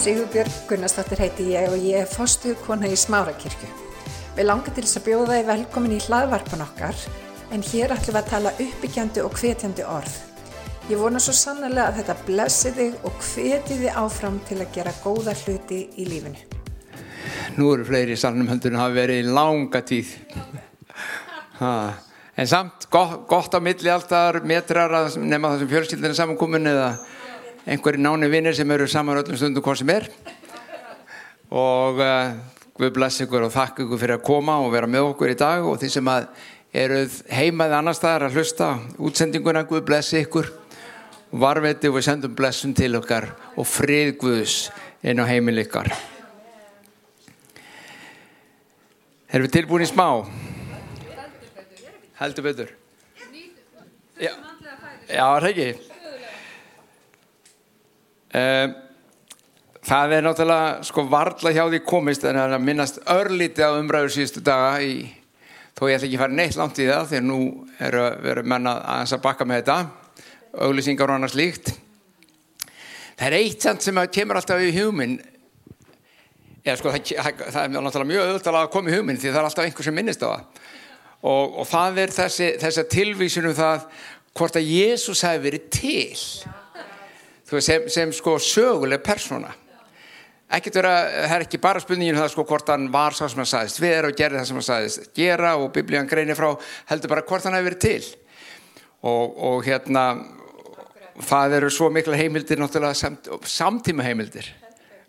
Sigurbjörg Gunnarsdóttir heiti ég og ég er fostu kona í Smárakirkju. Við langar til þess að bjóða þið velkomin í hlaðvarpan okkar en hér ætlum við að tala uppbyggjandi og hvetjandi orð. Ég vona svo sannlega að þetta blessi þig og hveti þið áfram til að gera góða hluti í lífinu. Nú eru fleiri í salnum heldur en hafa verið í langa tíð. Ha. En samt gott, gott á milli alltaf metrar að nema það sem fjölskyldin er samankomin eða einhverju náni vinnir sem eru saman öllum stundum hvað sem er. Og uh, Guð bless ykkur og þakka ykkur fyrir að koma og vera með okkur í dag og því sem að eruð heimaði annar staðar að hlusta útsendinguna Guð bless ykkur varveti og við sendum blessun til okkar og frið Guðs inn á heimil ykkar. Erum við tilbúin í smá? Heldur betur. Já það er ekki. Um, það er náttúrulega sko varla hjá því komist en það er að minnast örlíti á umræður síðustu daga í, þó ég ætla ekki að fara neitt langt í það að nú eru verið menna aðeins að bakka með þetta auglýsingar og annars líkt það er eitt samt sem kemur alltaf í hugminn eða sko það, það, það er náttúrulega mjög auðvitað að koma í hugminn því það er alltaf einhver sem minnist á það. Og, og það er þessi, þessi tilvísunum það hvort að Jésús hefði verið til sem, sem sko söguleg persóna. Ekkert vera, það er ekki bara spurningin um það sko hvort hann var svo sem hann sagðist við erum og gerði það sem hann sagðist gera og biblían greinir frá heldur bara hvort hann hefur verið til. Og, og hérna það eru svo mikla heimildir náttúrulega samt, samtíma heimildir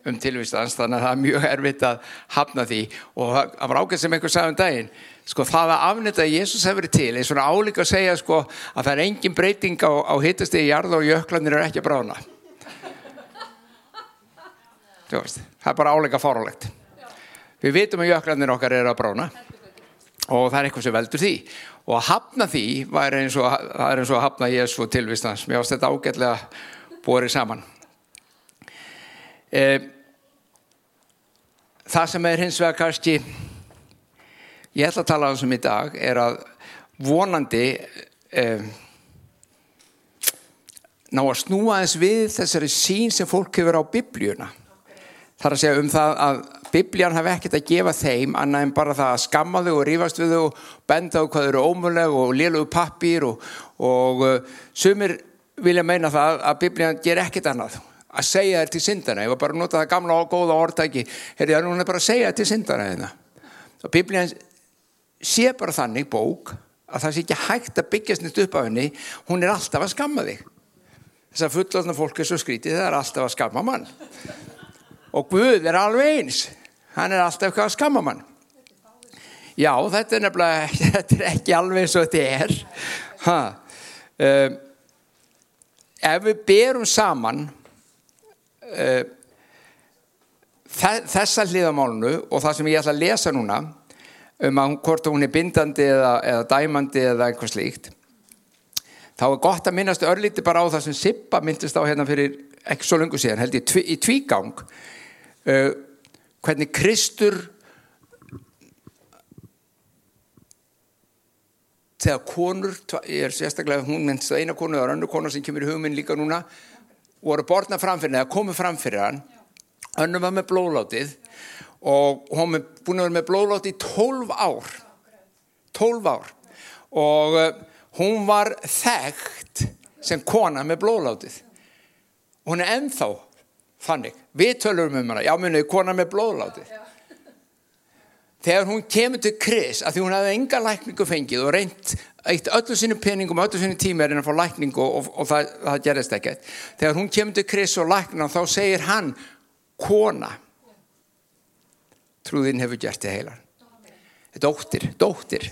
um tilvístans þannig að það er mjög erfitt að hafna því. Og það var ágætt sem einhver sagði um daginn sko það að afnita að Jésús hefur verið til er svona álíka að segja sko að það er engin breyting á, á hittastegi jarða og jöklanir er ekki að brána veist, það er bara álíka fárálegt við vitum að jöklanir okkar eru að brána og það er eitthvað sem veldur því. Og að hafna því er eins og, það er eins og að hafna Jésu tilvistans mér ást þetta ágætlega borið saman. Eh, það sem er hins vegar kannski ég ætla að tala um í dag er að vonandi eh, ná að snúa eins við þessari sín sem fólk hefur á biblíuna. Þar að segja um það að biblían hafi ekkert að gefa þeim annað en bara það að skamma þau og rífast við þau og benda á hvað þau eru ómuleg og liðlugu pappir og, og uh, sumir vilja meina það að biblían ger ekkert annað. Að segja þér til syndana ég var bara að nota það gamla og góða orðtæki. Herri það er núna bara að segja þér til syndana hérna. og biblían sé bara þannig bók að það sé ekki hægt að byggjast nýtt upp á henni. Hún er alltaf að skamma þig. Þess að fullotna fólk er svo skrítið það er alltaf að skamma mann. Og Guð er alveg eins. Hann er alltaf eitthvað að skamma mann. Já þetta er nefnilega þetta er ekki alveg eins og þetta er. Ha. Uh, ef við berum saman uh, þessa hliðamálunu og það sem ég ætla að lesa núna um að hvort hún er bindandi eða, eða dæmandi eða eitthvað slíkt. Þá er gott að minnast örlíti bara á það sem Sippa myndist á hérna fyrir ekki svo lungu síðan held ég í tvígang. Uh, hvernig Kristur þegar konur ég er sérstaklega, hún minnst það eina konu og önnu konu sem kemur í hugminn líka núna voru borna framfyrir eða komu framfyrir hann. Önnu var með blóðlátið og hún er búin að vera með blóðláti í 12 ár. 12 ár. Og uh, hún var þekkt sem kona með blóðlátið. Hún er ennþá þannig, við tölum um hana. Já munið, kona með blóðláti þegar hún kemur til Kris að því hún hafði enga lækningu fengið og reynd eitt öllu sinu peningum og öllu sinu tíma er henni að fá lækningu og, og, og það, það gerist ekkert. Þegar hún kemur til Kris og lækna þá segir hann kona trúðinn hefur gert þið heilan. Dóttir, dóttir.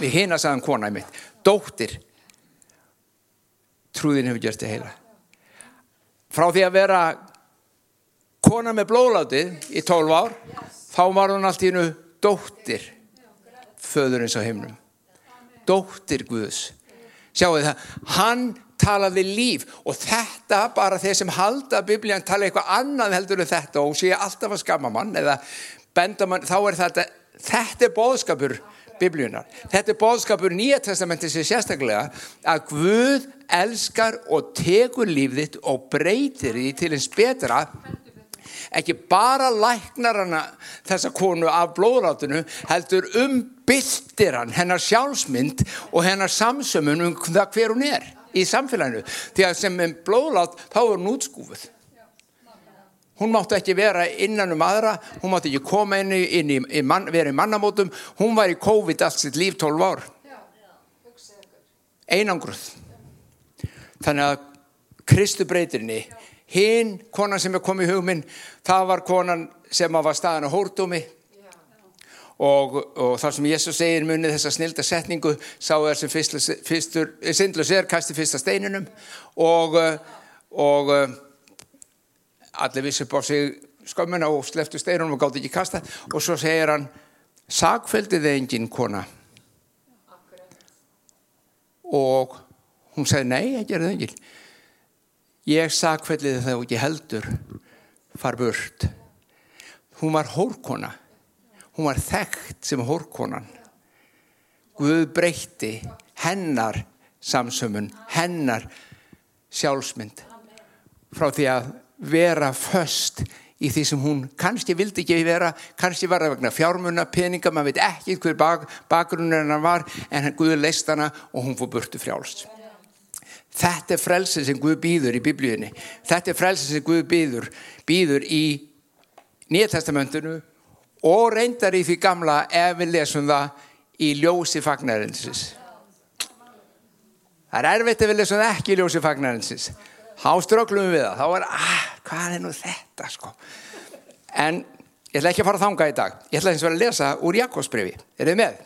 Við hina sagðum kona í mitt. Dóttir. Trúðinn hefur gert þið heilan. Frá því að vera kona með blóðlátið í 12 ár þá var hún allt í hennu dóttir föðurins á heimnum dóttir Guðs. Sjáu það, hann talaði líf og þetta bara þeir sem halda biblían tala eitthvað annað heldur en þetta og sé alltaf að skama mann eða benda mann, þá er þetta þetta er bóðskapur biblíunar. Þetta er bóðskapur nýja testamenti sem sérstaklega að Guð elskar og tekur lífðitt og breytir því til eins betra. Ekki bara læknar hana þessa konu af blóðrátinu heldur umbyltir hann hennar sjálfsmynd og hennar samsömmun um það hver hún er í samfélaginu. Því að sem er blóðrát þá er hún útskúfuð hún mátti ekki vera innan um aðra hún mátti ekki koma inn í, inn í, í man, vera í mannamótum hún var í COVID allt sitt líf 12 ár einangruð þannig að Kristu breytirinni hinn konan sem er komið í hugminn það var konan sem var staðan á hórdómi og, og þar sem Jésús segir munið þessa snilda setningu sá þær sem fyrstur syndlus er kasti fyrsta steininum og, og allir vissi á sig skömmuna og sleftu steinunum og gátt ekki kasta og svo segir hann sagfældið engin kona? Og hún segir nei, ekki er það engin. Ég sakvelliði það ekki heldur far burt. Hún var hórkona. Hún var þekkt sem hórkonan. Guð breytti hennar samsömmun hennar sjálfsmynd frá því að vera föst í því sem hún kannski vildi ekki vera kannski var það vegna fjármunna, peninga maður veit ekki hver bak, bakgrunnir hennar var en Guð leist hana og hún fór burtu frjálst Þetta er frelsið sem Guð býður í biblíunni. Þetta er frelsið sem Guð býður, býður í Nýjartestamentinu og reyndar í því gamla ef við lesum það í ljósi fagnarinsins. Það er erfitt ef við lesum það ekki í ljósi fagnarinsins. Há ströglum við það. Þá er, ah, hvað er nú þetta sko? En ég ætla ekki að fara að þanga í dag. Ég ætla eins og að lesa úr Jakobsbrefi. Er þið með?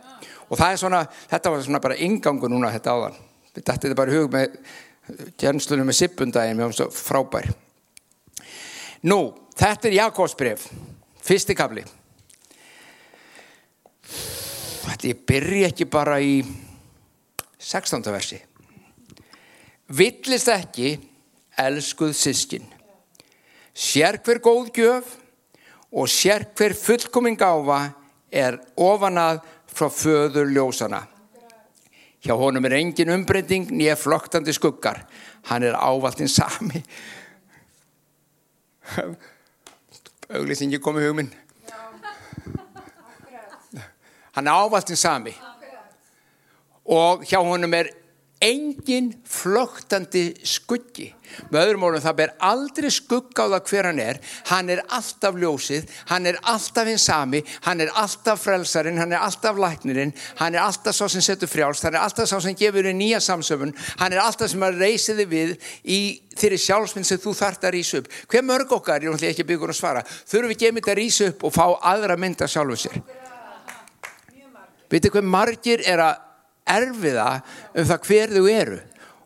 Og það er svona, þetta var svona bara ingangu núna þetta áðan við þetta bara í hug með tjernslunum með sippundagin með hans frábær nú, þetta er Jakobsbref fyrsti kabli þetta ég byrja ekki bara í 16. versi villist ekki elskuð sískin sér hver góð gjöf og sér hver fullkoming áfa er ofanað frá föður ljósana Hjá honum er engin umbreyting nýja floktandi skuggar. Hann er ávaltinn sami. Auglýsingi komið hugminn. Hann er ávaltinn sami. Og hjá honum er engin floktandi skuggi. Með öðrum orðum það ber aldrei skugga á það hver hann er. Hann er alltaf ljósið, hann er alltaf hins sami, hann er alltaf frelsarin hann er alltaf læknirinn hann er alltaf svo sem setur frjálst, hann er alltaf svo sem gefur þér nýja samsöfun, hann er alltaf sem að reysi þið við í þeirri sjálfsmynd sem þú þart að rýsa upp. Hver mörg okkar, ég ætla ekki hún að svara þurfum við ekki að rýsa upp og fá aðra mynda sjálfu sér? Vitið hvað margir er að erfiða um það hver þú eru.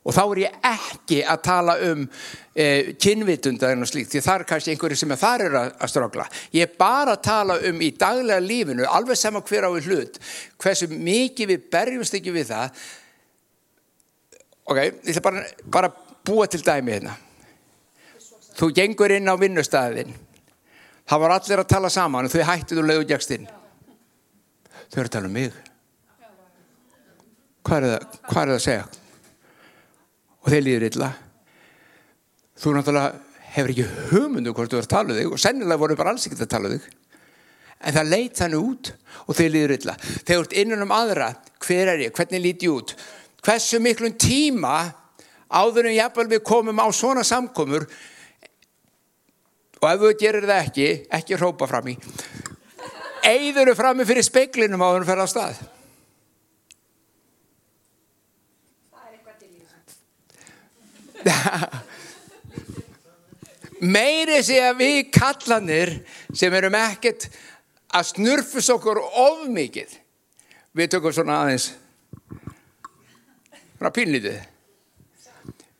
Og þá er ég ekki að tala um eh, kynvitunda en slíkt því það er kannski einhverju sem þar er að, að strogla. Ég er bara að tala um í daglega lífinu alveg sama hver á í hlut hversu mikið við berjumst ekki við það. Ok, ég ætla bara, bara búa til dæmi hérna. Þú gengur inn á vinnustæðin það var allir að tala saman og þau hættið og leiðu gegstinn þau eru að tala um mig hvað er það, hvað er það að segja? Og þeir líður illa. Þú náttúrulega hefur ekki hugmyndu hvort þú er að tala um þig og sennilega voru bara alls ekki að tala um þig. En það leit þannig út og þeir líður illa. Þeir ert innan um aðra hver er ég, hvernig líti ég út? Hversu miklum tíma áður en jafnvel við komum á svona samkomur og ef þú gerir það ekki ekki hrópa fram í eigður þú fram í fyrir speiklinum áður en fer á stað meiri sé að við kallanir sem erum ekkert að snurfus okkur of mikið. Við tökum svona aðeins svona pínlítið.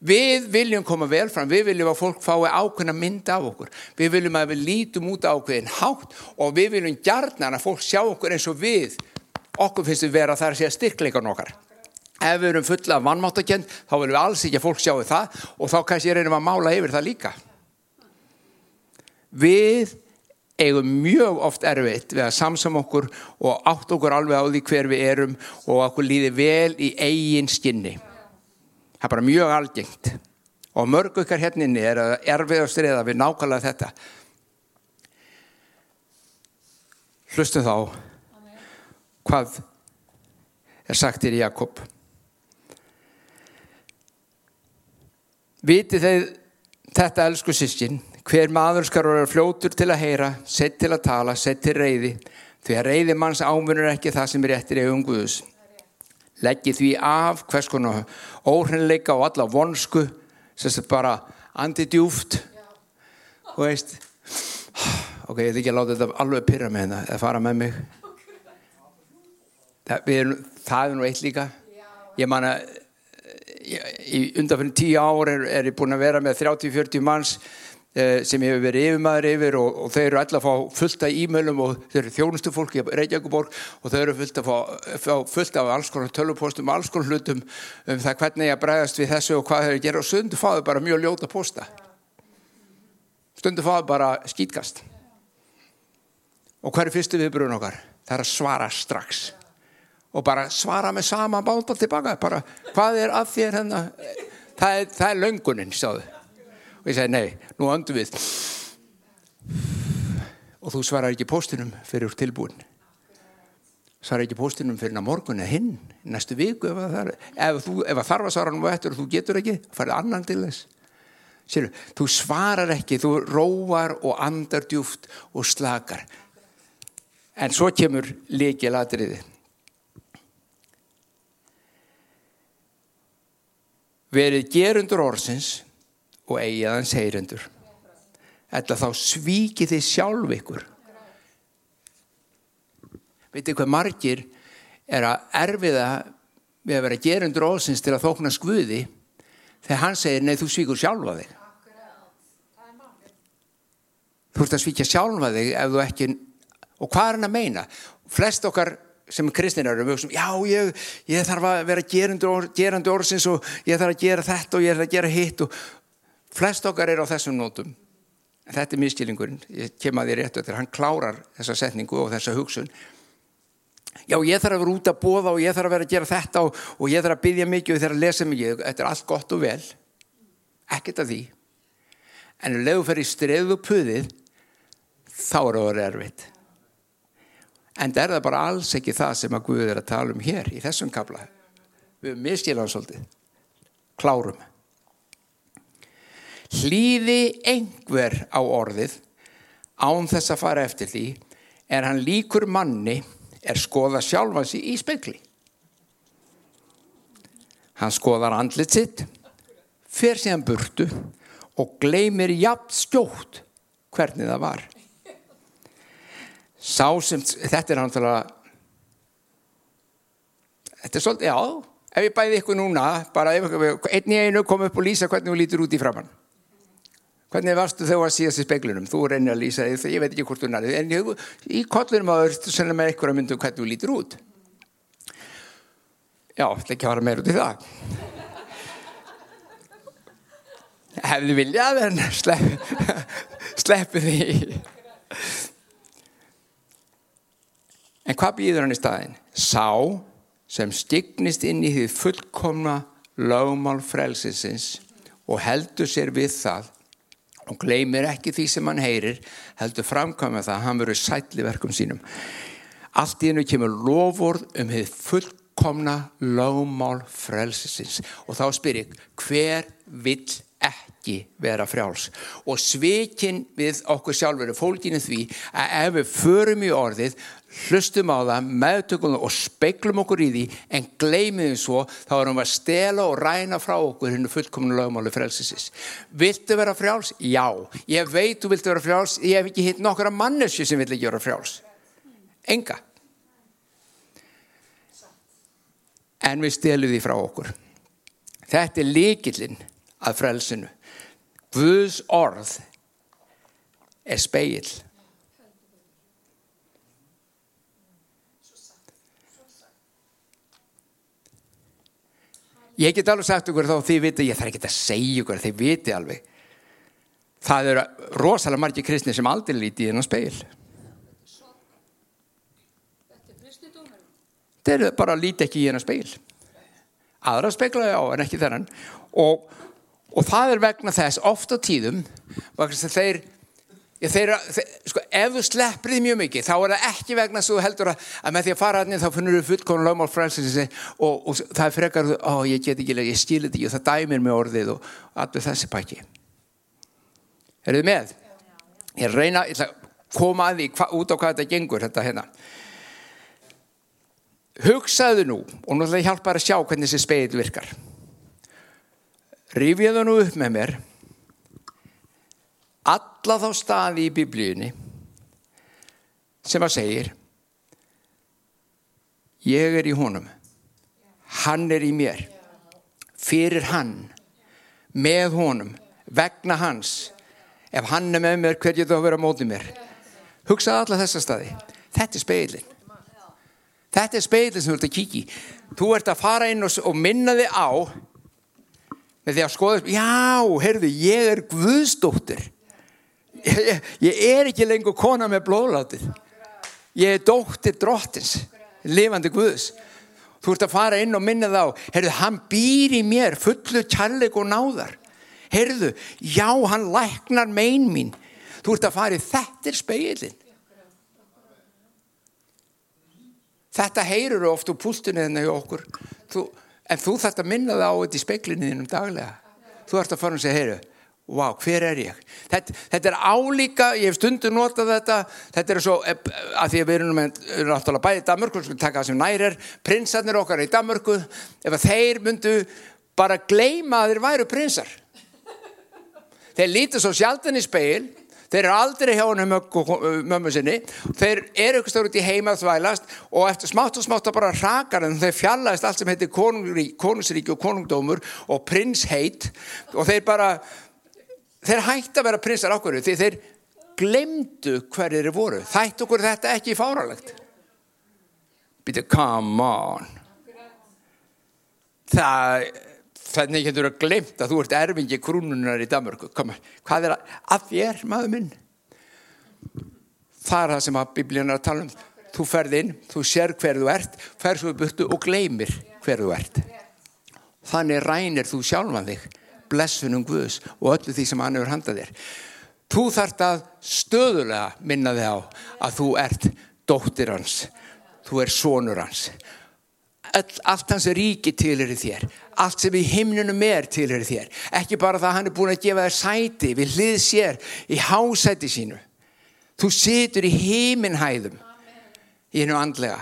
Við viljum koma vel fram. Við viljum að fólk fái ákveðna mynd af okkur. Við viljum að við lítum út ákveðin hátt og við viljum gjarnan að fólk sjá okkur eins og við. Okkur finnst við vera þar að segja styrkleikan okkar ef við erum fulla af vannmáttakend þá viljum við alls ekki að fólk sjáu það og þá kannski reynum að mála yfir það líka. Við eigum mjög oft erfitt við að samsam okkur og átt okkur alveg á því hver við erum og okkur líði vel í eigin skinni. Það er bara mjög algengt. Og mörg okkar hérninni er að erfið og streða við nákvæmlega þetta. Hlustum þá. Hvað er sagt í Jakob Viti þeir þetta elsku sískin hver maður skar vera fljótur til að heyra sett til að tala, sett til reyði því að reyði manns ámunur ekki það sem er réttir í augunguðus leggi því af hvers konar óhreinleika og alla vonsku sem er bara andi djúft og veist ok, ég ætla ekki að láta þetta alveg pyrra með hérna eða fara með mig. Það, erum, það er nú eitt líka. Ég man að í undanfyrir tíu ár er, er ég búin að vera með 30-40 manns eh, sem hefur verið yfirmaður yfir og, og þeir eru alltaf að fá fullt af e-mailum og þeir eru þjónustu fólk í Reykjavíkuborg og þeir eru fullt, fá, fá fullt af alls konar tölupostum, alls konar hlutum um það hvernig ég að bregðast við þessu og hvað þeir gera. Og stundu fáðu bara mjög ljóta posta. Stundu fáðu bara skýtkast og hver er fyrstu viðbrun okkar? Það er að svara strax og bara svara með sama bánda tilbaka. Bara hvað er að þér hérna? Það er, það er löngunin sáðu. og ég segi nei, nú öndu við. Og þú svarar ekki postinum fyrir tilbúin. Svarar ekki postinum fyrir morgun eða hinn næstu viku ef það, ef þú, ef þarf að svara nú eftir og þú getur ekki farið annan til þess. Sér, þú svarar ekki, þú róar og andar djúft og slakar. En svo kemur líkið verið gerundur orðsins og eigiðans heyrendur. Þetta þá svíkið þið sjálf ykkur. Vitið hvað margir er að erfiða við að vera gerundur orðsins til að þókna skvuði þegar hann segir nei þú svíkur sjálfa þig. Þú ert að svíkja sjálfa þig ef þú ekki, og hvað er hann að meina? Flest okkar sem kristinnar eru mjög sem já ég, ég þarf að vera gerandi, orð, gerandi orðsins og ég þarf að gera þetta og ég þarf að gera hitt og flest okkar er á þessum nótum. Þetta er miskilingurinn, ég kem að því réttu þegar hann klárar þessa setningu og þessa hugsun. Já ég þarf að vera út að bóða og ég þarf að vera að gera þetta og, og ég þarf að byggja mikið og ég þarf að lesa mikið. Þetta er allt gott og vel. Ekkert af því. En ef þú fer í streðu puðið þá er það erfitt en það er það bara alls ekki það sem að Guð er að tala um hér í þessum kabla við erum miskilan svolítið. Klárum. Hlýði einhver á orðið án þess að fara eftir því er hann líkur manni er skoða sjálfansi í spekli hann skoðar andlit sitt fer síðan burtu og gleymir jafn stjótt hvernig það var sá sem, þetta er náttúrulega þetta er svolítið, já ef ég bæði ykkur núna, bara einn í einu kom upp og lýsa hvernig þú lítur út í framann hvernig varstu þau að síðast í speglunum þú reynir að lýsa þig, ég veit ekki hvort þú nærið en ég, í kollunum að verður senna með ykkur að myndu hvernig þú lítur út. Já, þetta ekki að fara meir út í það. Hefði viljað en slepp, sleppu því En hvað býður hann í staðin? Sá sem stignist inn í því fullkomna lögmál frelsisins og heldur sér við það og gleymir ekki því sem hann heyrir, heldur framkvæmja það að hann verður sætli verkum sínum. Allt í hennu kemur lofórð um því fullkomna lögmál frelsisins og þá spyr ég, hver vill ekki vera frjáls og svikin við okkur sjálfur er fólkinu því að ef við förum í orðið hlustum á það, meðtökum það og speiklum okkur í því en gleymið því svo þá erum við að stela og ræna frá okkur hennu fullkominu lögmáli frelsisins. Viltu vera frjáls? Já. Ég veit þú viltu vera frjáls, ég hef ekki hitt nokkara mannesju sem vill ekki vera frjáls. Enga. En við stelum því frá okkur. Þetta er líkillinn að frelsinu. Guðs orð er speill. Ég get alveg sagt ykkur þá þið viti, ég þarf ekki að segja ykkur, þið viti alveg. Það eru rosalega margir kristni sem aldrei líti í þennan speil. Þeir eru bara að líti ekki í þennan speil. Aðra speiklaði á en ekki þennan. Og, og það er vegna þess oft á tíðum, vegna þess að þeir Ég, þeir, sko, ef þú sleppir því mjög mikið þá er það ekki vegna svo heldur að, að með því að fara hann þá finnur þú fullkonu lögmál frelsins og, og það er frekar ó ég get ekki, ég skilir þetta ekki og það dæmir mig orðið og allir þessi pakki. Er þið með? Ég reyna, ég að koma að því hva, út á hvað þetta gengur þetta hérna. Hugsaðu nú og nú ætla ég hjálpa að sjá hvernig þessi speil virkar. Rífið það nú upp með mér alla þá staði í biblíunni sem að segir ég er í honum. Hann er í mér. Fyrir hann með honum vegna hans. Ef hann er með mér hver getur að vera mótið mér? Hugsaði alla þessa staði. Þetta er speilin þetta er speilin sem þú ert að kíkja í. Þú ert að fara inn og, og minna þig á með því að skoða já, heyrðu, ég er Guðsdóttir ég, ég er ekki lengur kona með blóðlátið. Ég er dóttir drottins lifandi Guðs. Þú ert að fara inn og minna þá heyrðu, hann býr í mér fullu kærleik og náðar. Heyrðu, já, hann læknar mein mín. Þú ert að fara í þetta er speilin þetta heyrur oft úr púltunni þennan hjá okkur. Þú, en þú þarfst að minna það á þetta í speiklinni þínum daglega. Þú ert að fara og segja, heyrðu Vá, wow, hver er ég? Þetta, þetta er álíka, ég hef stundu notað þetta, þetta er svo, eh, að því að við erum náttúrulega bæðið í Danmörku, við taka það sem nær er, prinsarnir okkar í Danmörku, ef að þeir myndu bara gleima að þeir væru prinsar. Þeir lítið svo sjaldan í speil, þeir eru aldrei hjá hann mömmu sinni, þeir eru ykkur stór út í heima þvælast og eftir smátt og smátt að bara rakar en þeir fjallaðist allt sem heitir konungsríki og konungdómur og prinsheit og þeir bara þeir hætti að vera prinsar okkur því þeir glemdu hverju þeir voru. Þætti okkur þetta ekki fáralegt býta come on. Það þannig getur að glemt að þú ert erfingi krúnunar í Danmörku. Hvað er að þér maður minn? Það er það sem að biblíun að tala um. Þú ferð inn, þú sér hverðu ert ferð svo byrtu og gleymir hverðu ert. Þannig rænir þú sjálfan þig blessunum Guðs og öllu því sem hann hefur handað þér. Þú þart að stöðulega minna þig á að þú ert dóttir hans, þú er sonur hans. Allt hans ríki tilir þér, allt sem í himnunum er tilir þér. Ekki bara það að hann er búin að gefa þér sæti við hlið sér í hásæti sínu. Þú situr í heiminhæðum í hennu andlega.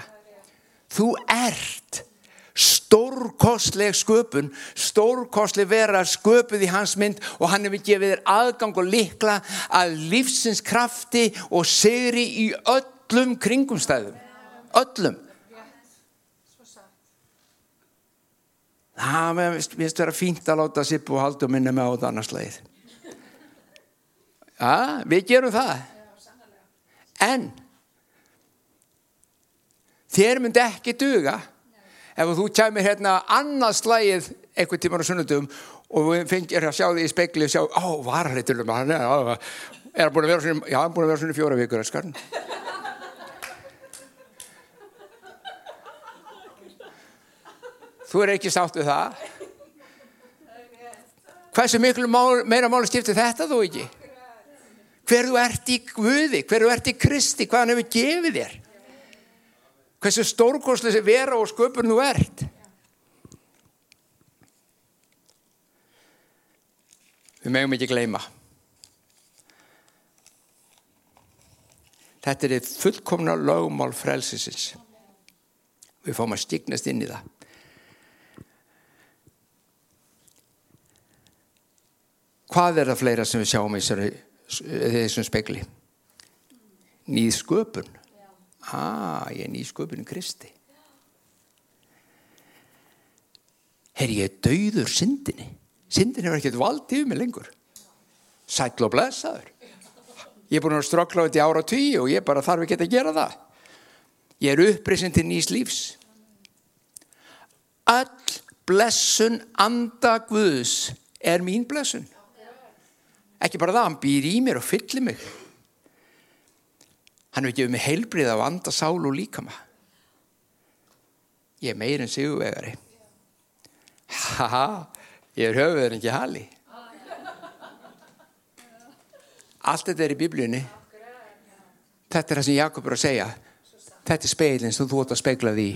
Þú ert stórkostleg sköpun stórkostleg vera sköpuð í hans mynd og hann hefur gefið þér aðgang og likla að lífsins krafti og segri í öllum kringumstæðum. Öllum. Það finnst vera fínt að láta Sippu og Haldur minna með á þetta annars leið ja, við gerum það. En þér myndi ekki duga ef þú kæmir hérna annað slægið einhvern tíman á sunnundum og við fengir að sjá því í spekli og sjá, á, varhættur hann er hann búin að vera svona já, hann er búin að vera svona fjóra vikur skarn. þú er ekki sátt við það. Hversu miklu mál, meira máli skiptir þetta þú ekki? Hver þú ert í Guði hver þú ert í Kristi, hvað hann hefur gefið þér hversu stórkoslega sem vera og sköpur nú ert. Við megum ekki gleyma. Þetta er eitt fullkomna lögumál frelsisins. Við fáum að stignast inn í það. Hvað er það fleira sem við sjáum í þessum spekli nýð sköpun ah, ég er nýsköpunum Kristi. Herri, ég er dauður syndinni? Syndinni hefur ekkert vald yfir mig lengur. Sætl og blessaður. Ég er búin að strokla þetta í ára tí og ég bara þarf ekki að gera það. Ég er upprisin til nýs lífs. Öll blessun anda Guðs er mín blessun. Ekki bara það, hann býr í mér og fyllir mig Hann hefur gefið mig heilbrið af anda, sál og líkama. Ég er meirinn sigurvegari. Haha, ég er höfuður en ekki hali. allt þetta er í biblíunni þetta er það sem Jakob er að segja þetta er speilin sem þú ætti að speikla því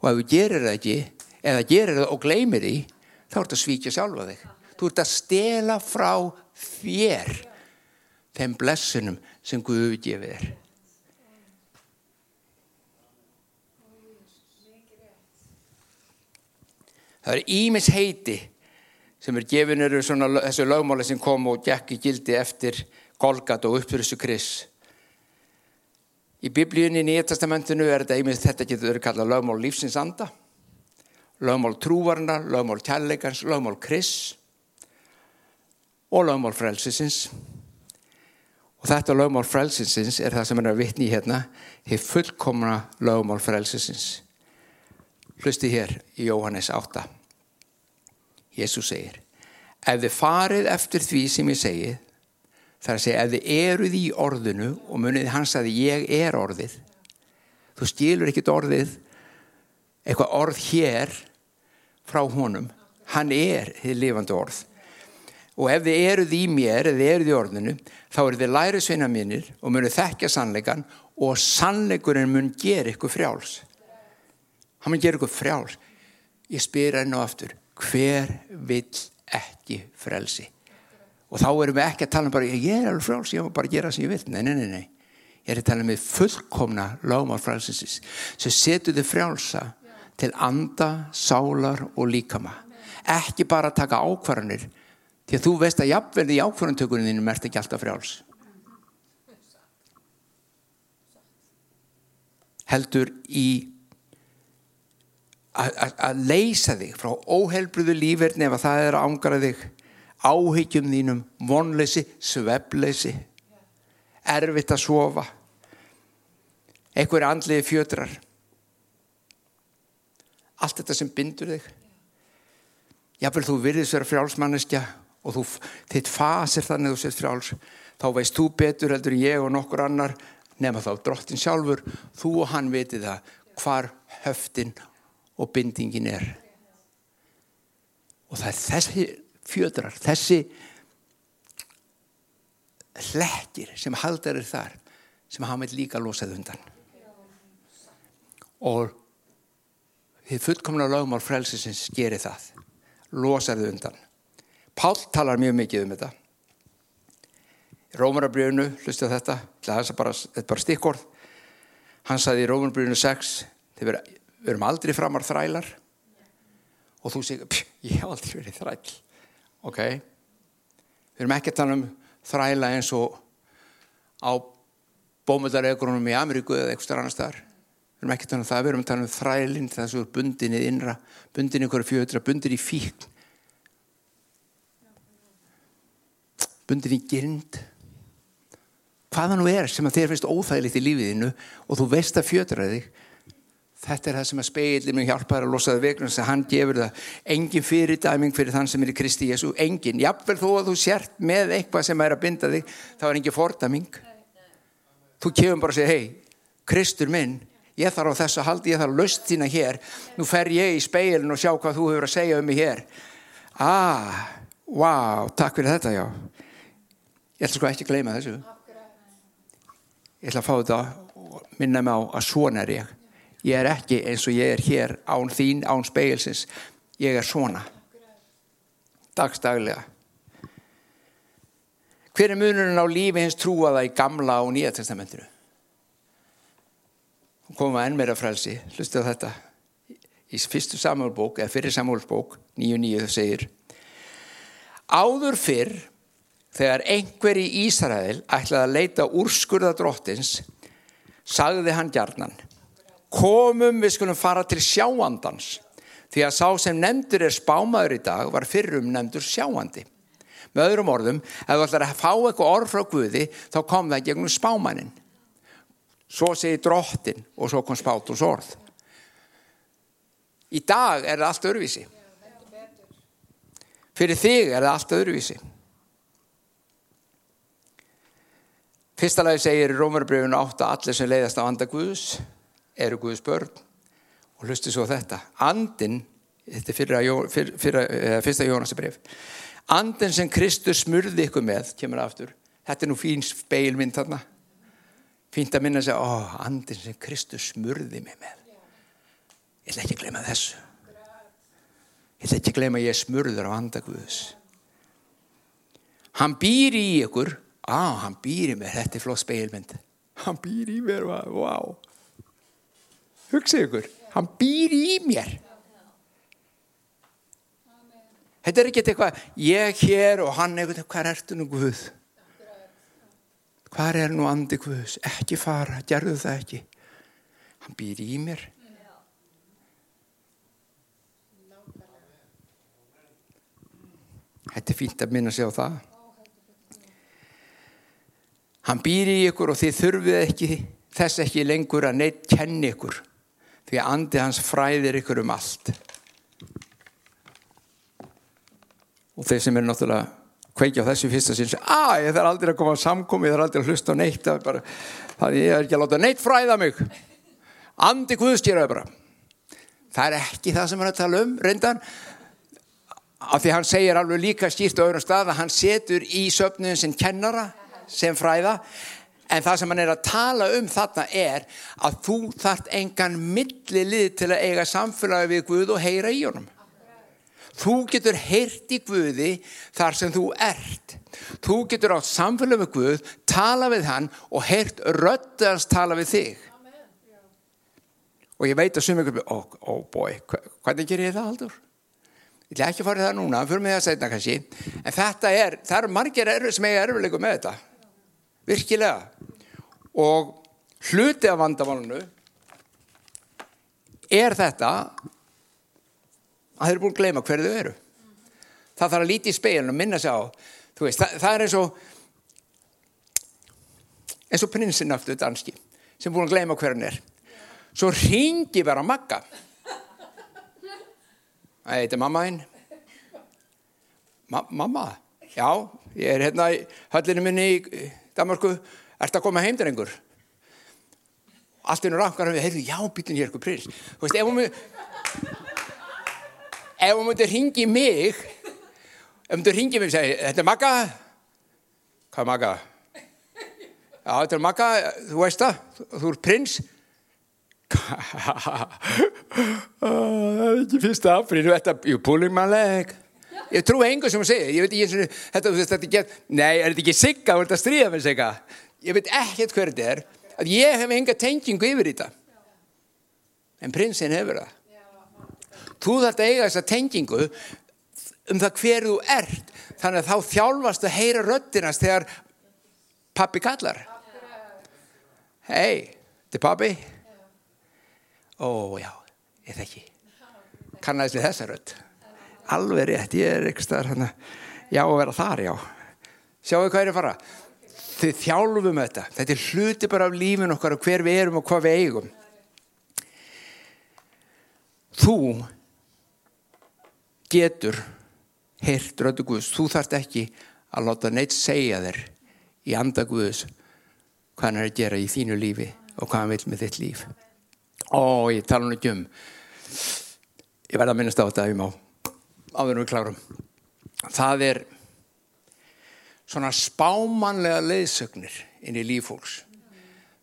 og ef þú gerir það ekki eða gerir það og gleymir því þá ert að svíkja sjálfa þig þú ert að stela frá þér þeim blessunum sem Guð gefið þér. Það er ímis heiti sem er gefin eru svona þessu lögmáli sem kom og gekk í gildi eftir Golgat og uppfyrirstu Kris. Í biblíunni í Nýja testamentinu er þetta einmitt þetta getur verið kallað lögmál lífsins anda lögmál trúvarna, lögmál kærleikans, lögmál Kris og lögmál frelsisins og þetta lögmál frelsisins er það sem er að vitni hérna. Hefur fullkomna lögmál frelsisins. Hlusti hér í Jóhannes 8 Jésús segir ef þið farið eftir því sem ég segi þar að segja ef þið eruð í orðinu og munið hans að ég er orðið þú skilur ekkit orðið eitthvað orð hér frá honum hann er þið lifandi orð og ef þið eruð í mér eða eruð í orðinu þá eru þið lærið sveina mínir og munið þekkja sannleikan og sannleikurinn mun gera ykkur frjáls. Hann mun gera ykkur frjáls. Ég spyr enn og aftur hver vill ekki frelsi? Og þá erum við ekki að tala um bara ég er alveg frjáls, ég má bara gera sem ég vil nei, nei, nei, nei, ég er að tala um fullkomna lágmál frelsins sem setur þið frjálsa til anda, sálar og líkama. Ekki bara að taka ákvarðanir því að þú veist að jafnverði í ákvarðantökunum þínum ert ekki alltaf frjáls. Heldur í að leysa þig frá óhelbriðu lífverðni ef það er að ángra þig áhyggjum þínum vonleysi, svebleysi erfitt að sofa einhverju andliði fjötrar. Allt þetta sem bindur þig. Jáfnvel þú virðist vera frjálsmanneskja og þú, þitt fasir þannig þú sést frjáls þá veist þú betur heldur ég og nokkur annar nema þá drottin sjálfur þú og hann viti það hvar höftin og bindingin er. Og það er þessi fjöldrar, þessi hlekkir sem haldar er þar sem hafa með líka losað undan. Og þið fullkomna lögmál frelsisins gerir það losaðu undan Pál talar mjög mikið um þetta. Rómarabriðinu, hlustu þetta þetta er bara, bara stikkorð hann saði í Rómarabriðinu 6 þið verða við erum aldrei framar þrælar. Og þú segir, ég hef aldrei verið þræl ok. Við erum ekki að tala um þræla eins og á bómöldaregrunum í Ameríku eða eitthvað annar staðar. Við erum ekki að tala um það, við erum að tala um þrælinn þess að bundin í innra, bundin í hverju fjötra bundin í fíkn bundin í gynd hvaða nú er sem að þér finnst óþægilegt í lífiðinu og þú veist að fjötra þig Þetta er það sem að speilin mun hjálpaður að losa það vegnum þess að hann gefur það engin fyrirdæming fyrir þann sem er í Kristi Jésu, engin, jafnvel þó að þú sért með eitthvað sem er að binda þig þá er engin fordæming. Þú kemur bara og segir, hei, Kristur minn ég þarf á þess að haldi, ég þarf að löst þína hér. Nú fer ég í speilin og sjá hvað þú hefur að segja um mig hér. Ah, wow, takk fyrir þetta já ég ætla sko ekki að gleyma þessu. Ég ætla að fá þetta og minna mig á að svona er ég. Ég er ekki eins og ég er hér án þín, án speilsins ég er svona. Dagstaglega hver er munurinn á lífi hins trúaða í gamla og nýja testamentinu? Koma enn meira frelsi. Hlustu á þetta. Í fyrstu samhjálpbók eða fyrir samhjálpbók 9.9 það segir áður fyrr þegar einhver í Ísrael ætlaði að leita úrskurða drottins sagði hann gjarnan komum við skulum fara til sjáandans. Því að sá sem nefndur er spámaður í dag var fyrrum nefndur sjáandi. Með öðrum orðum, ef þú ætlar að fá eitthvað orð frá Guði þá kom það gegnum spámanin svo segi drottin og svo kom spátums orð. Í dag er það allt öðruvísi. Fyrir þig er það allt öðruvísi fyrsta lagi segir í Rómarbröfunu 8 allir sem leiðast á anda Guðs eru Guðs börn. Og hlustu svo þetta. Andin, þetta er fyrra, fyrra, fyrra, fyrsta Jónasi bref andin sem Kristus smurði ykkur með kemur aftur, þetta er nú fín speilmynd þarna. Fínt að minna sig ó, andin sem Kristus smurði mig með. Ég ætla ekki að glema þessu. Ég ætla ekki að glema að ég smurður á andagvöðus hann býr í ykkur á, hann býr í mér, þetta er flott speilmynd hann býr í mér, wow hugsið ykkur hann býr í mér Þetta er ekki eitthvað, ég hér og hann eitthvað, hvað ertu nú Guð? Hvað er nú andi Guðs? Ekki fara, gerðu það ekki. Hann býr í mér. Þetta er fínt að minna sig á það. Hann býr í ykkur og þið þurfið ekki, þess ekki lengur að neitt kenni ykkur. Því að andi hans fræðir ykkur um allt. og þeir sem er náttúrulega kveikja á þessu fyrsta sín að ég þarf aldrei að koma á samkomi ég þarf aldrei að hlusta á neitt bara, það er ekki að láta neitt fræða mig andi Guðskýraði bara það er ekki það sem hann er að tala um reyndan af því hann segir alveg líka skýrt á öðrum stað að hann setur í söpnum sem kennara sem fræða en það sem hann er að tala um þarna er að þú þart engan millilið til að eiga samfélagi við Guð og heyra í honum Þú getur heyrt í Guði þar sem þú ert. Þú getur átt samfélag með Guð, tala við hann og heyrt röddans tala við þig. Og ég veit að sumir, ó oh, oh boy, hvernig ger ég það aldur? Ég ætla ekki að fara það núna, fyrir mig að segna kannski. En þetta er, það eru margir sem eiga erfiðleikum með þetta. Virkilega. Og hluti af vandamálunu er þetta að þeir eru búin að gleyma hverju þau eru. Það þarf að líti í speilin og minna sig á veist, það, það er eins og eins og prinsinn aftur danski sem er búin að gleyma hverju hann er. Svo ringi bara makka það heiti mamma þinn Ma mamma? Já, ég er hérna í höllinu minni í Danmarku ert að koma heim til einhver allt og rakkar við, heyrðu, já, býtin hér eitthvað prins. Þú veist, ef hún ef hún myndi ringi mig ef hún myndi ringi mig og segja þetta er Magga. Hvað er Magga? já þetta er Magga, þú veist það þú er prins. Það er ekki fyrsta afrið þetta er pulling my leg ég trú engur sem að segja ég veit ekki þetta, þetta get, nei, er þetta ekki sigga ert að stríða með sigga ég veit ekkert hver þetta er að ég hef enga tengingu yfir þetta en prinsinn hefur það Þú þarf að eiga þessa tengingu um það hver þú ert þannig að þá þjálfast að heyra röttinast þegar pappi kallar. Hei, þetta er pappi? Ó já, ég þekki. Kannast við þessa rött. Alveg rétt, ég er ekki staðar hann að já að vera þar, já. Sjáu hvað er að fara? Þið þjálfum þetta. Þetta er hluti bara af lífin okkar og hver við erum og hvað við eigum. Þú getur heyrt rödu Guðs, þú þarft ekki að láta neitt segja þér í anda Guðs hvað hann er að gera í þínu lífi og hvað hann vil með þitt líf og ég tala nú ekki um ég verða að minnast á þetta um á áður við klárum. Það er svona spámanlega leiðsögnir inn í lífhóls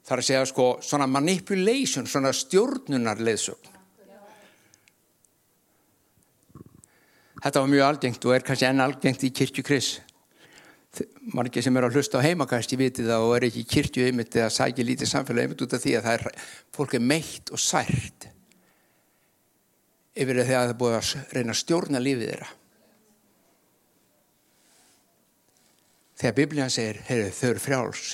það er að segja sko svona manipulation, svona stjórnunar leiðsögn Þetta var mjög algengt og er kannski enn algengt í kirkju kris. Margir sem er að hlusta á heimakast, ég viti það og er ekki í kirkju einmitt eða sækja lítið samfélag einmitt út af því að er, fólk er meitt og sært yfir að það er búið að reyna að stjórna lífið þeirra. Þegar Biblíðan segir, heyru, þau eru frjáls.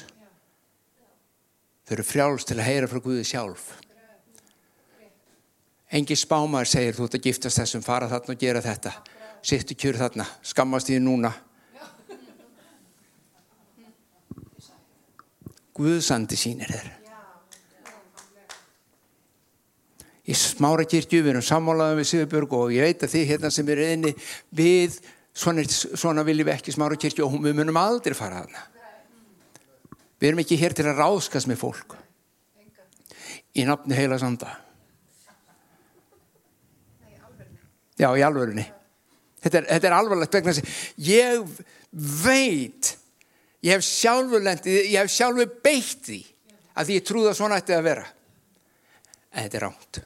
Þau eru frjáls til að heyra frá Guði sjálf. Engi spámar segir, þú ert að giftast þessum, fara þarna og gera þetta sittu kjur þarna, skammast því núna Guðsandi sínir þeir í smára kirkju við erum sammálaðum við Sigurbjörg og ég veit að þið hérna sem eru einni við, svona, svona viljum við ekki smára kirkju og við munum aldrei fara þarna við erum ekki hér til að ráðskast með fólk í nafni heila sanda já í alvörunni Þetta er, þetta er alvarlegt vegna að ég veit, Ég hef sjálfur lendið, ég hef sjálfur beitt því að ég trúða svona ætti að vera. En þetta er rámt.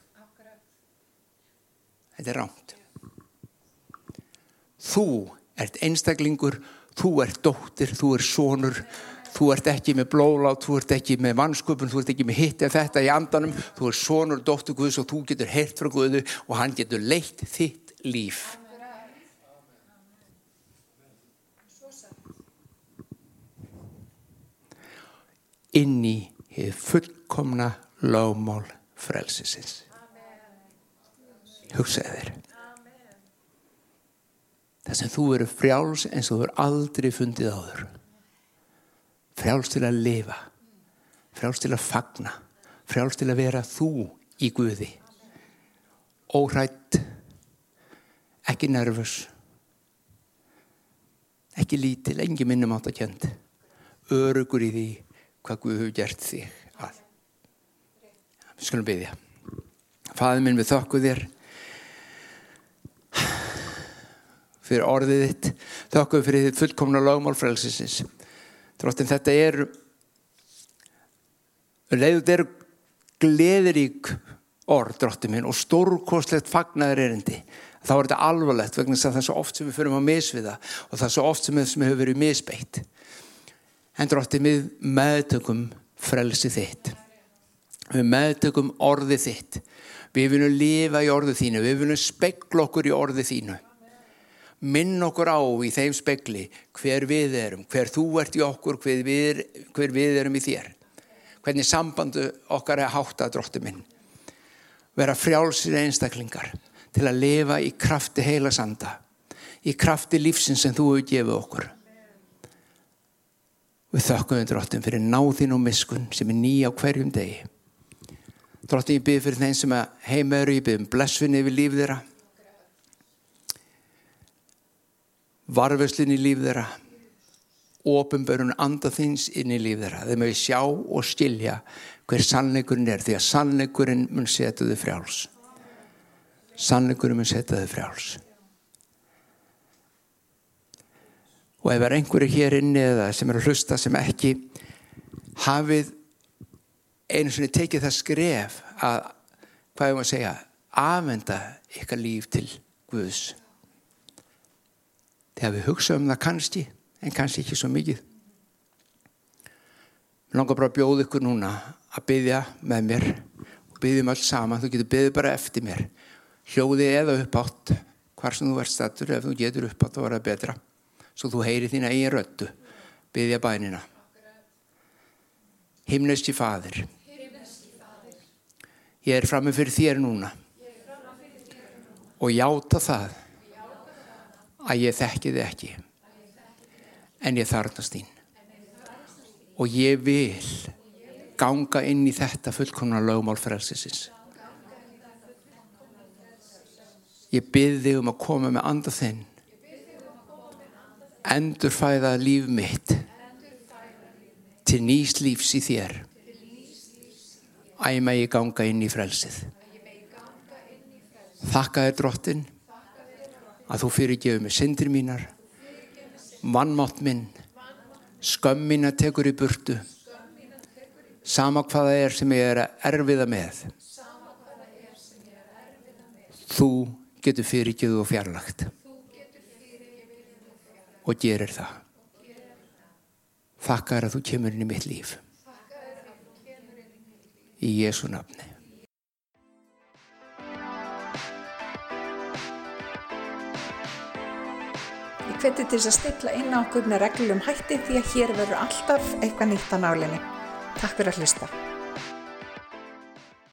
Þetta er rámt. Þú ert einstaklingur, þú ert dóttir, þú ert sonur, þú ert ekki með blólátt, þú ert ekki með vannsköpun, þú ert ekki með hitt eða þetta í andanum, þú ert sonur, dóttir Guðs og þú getur heyrt frá Guðu og hann getur leitt þitt líf. inn í hefur fullkomna lögmál frelsisins. Hugsaði þér. Það sem þú eru frjáls eins og þú eru aldrei fundið áður. Frjáls til að lifa. Frjáls til að fagna. Frjáls til að vera þú í Guði. Óhrætt. Ekki nervus. Ekki lítil, engi minnum átt að kjönd. Örugur í því hvað Guð hefur gert þig að. Við skulum byggja. Fæði minn við þokku þér fyrir orðið þitt. Þokku fyrir þitt fullkomna lagmál frelsisins. Þróttin þetta er leiður þetta eru gleðirík orð dróttin minn og stórkostlegt fagnaður erindi þá er þetta alvarlegt vegna þess að það er svo oft sem við förum að misviða og það er svo oft sem við hefur verið misbeitt. En dróttið við meðtökum frelsi þitt. Við meðtökum orðið þitt. Við viljum lifa í orðið þínu. Við viljum spekla okkur í orðið þínu minn okkur á í þeim spekli hver við erum hver þú ert í okkur hver við, hver við erum í þér hvernig sambandu okkar er hátt að dróttið minn vera frjálsir einstaklingar til að lifa í krafti heila sanda í krafti lífsins sem þú hefur gefið okkur Við þökkum við drottin fyrir náðin og miskun sem er nýja á hverjum degi. Drottin ég byrð fyrir þeim sem heima eru, ég byrð um blessunni yfir líf þeirra. Varveslinn í líf þeirra. Ópenbörun andathins inn í líf þeirra. Þeir mögum sjá og skilja hver sannleikurinn er því að sannleikurinn mun setja þau frjáls. Sannleikurinn mun setja þau frjáls. og ef er einhverju hér inni eða sem er að hlusta sem ekki hafið einu svona tekið það skref að, hvað er maður að segja afvenda ykkar líf til Guðs þegar við hugsa um það kannski en kannski ekki svo mikið. Mér langar bara að bjóða ykkur núna að byggja með mér. Og byggjum alls saman, þú getur byggðið bara eftir mér. Hljóði eða uppátt hvar sem þú verðst stættur ef þú getur uppátt þá er það betra. Svo þú heyri þína eigin röttu byggja bænina. Himneski fadir ég er frammi fyrir þér núna. Og játa það að ég þekki þið ekki. En ég þarnast þín. Og ég vil ganga inn í þetta fullkomna lögmál frelsisins. Ég byrði um að koma með andað þinn. Endurfæða líf mitt til nýst lífs í þér. Æma ég ganga inn í frelsið. Þakka þér drottin að þú fyrirgefur mig syndir mínar vannmátt minn skömm mín að tekur í burtu sama hvaða er sem ég er að erfiða með þú getur fyrirgefur og fjarlagt og gerir það. Þakka er að þú kemur inn í mitt líf. Í Jésu nafni. Ég hveti til að stilla inn á okkur með reglum hætti því að hér verður alltaf eitthvað nýtt á nálinni. Takk fyrir að hlusta.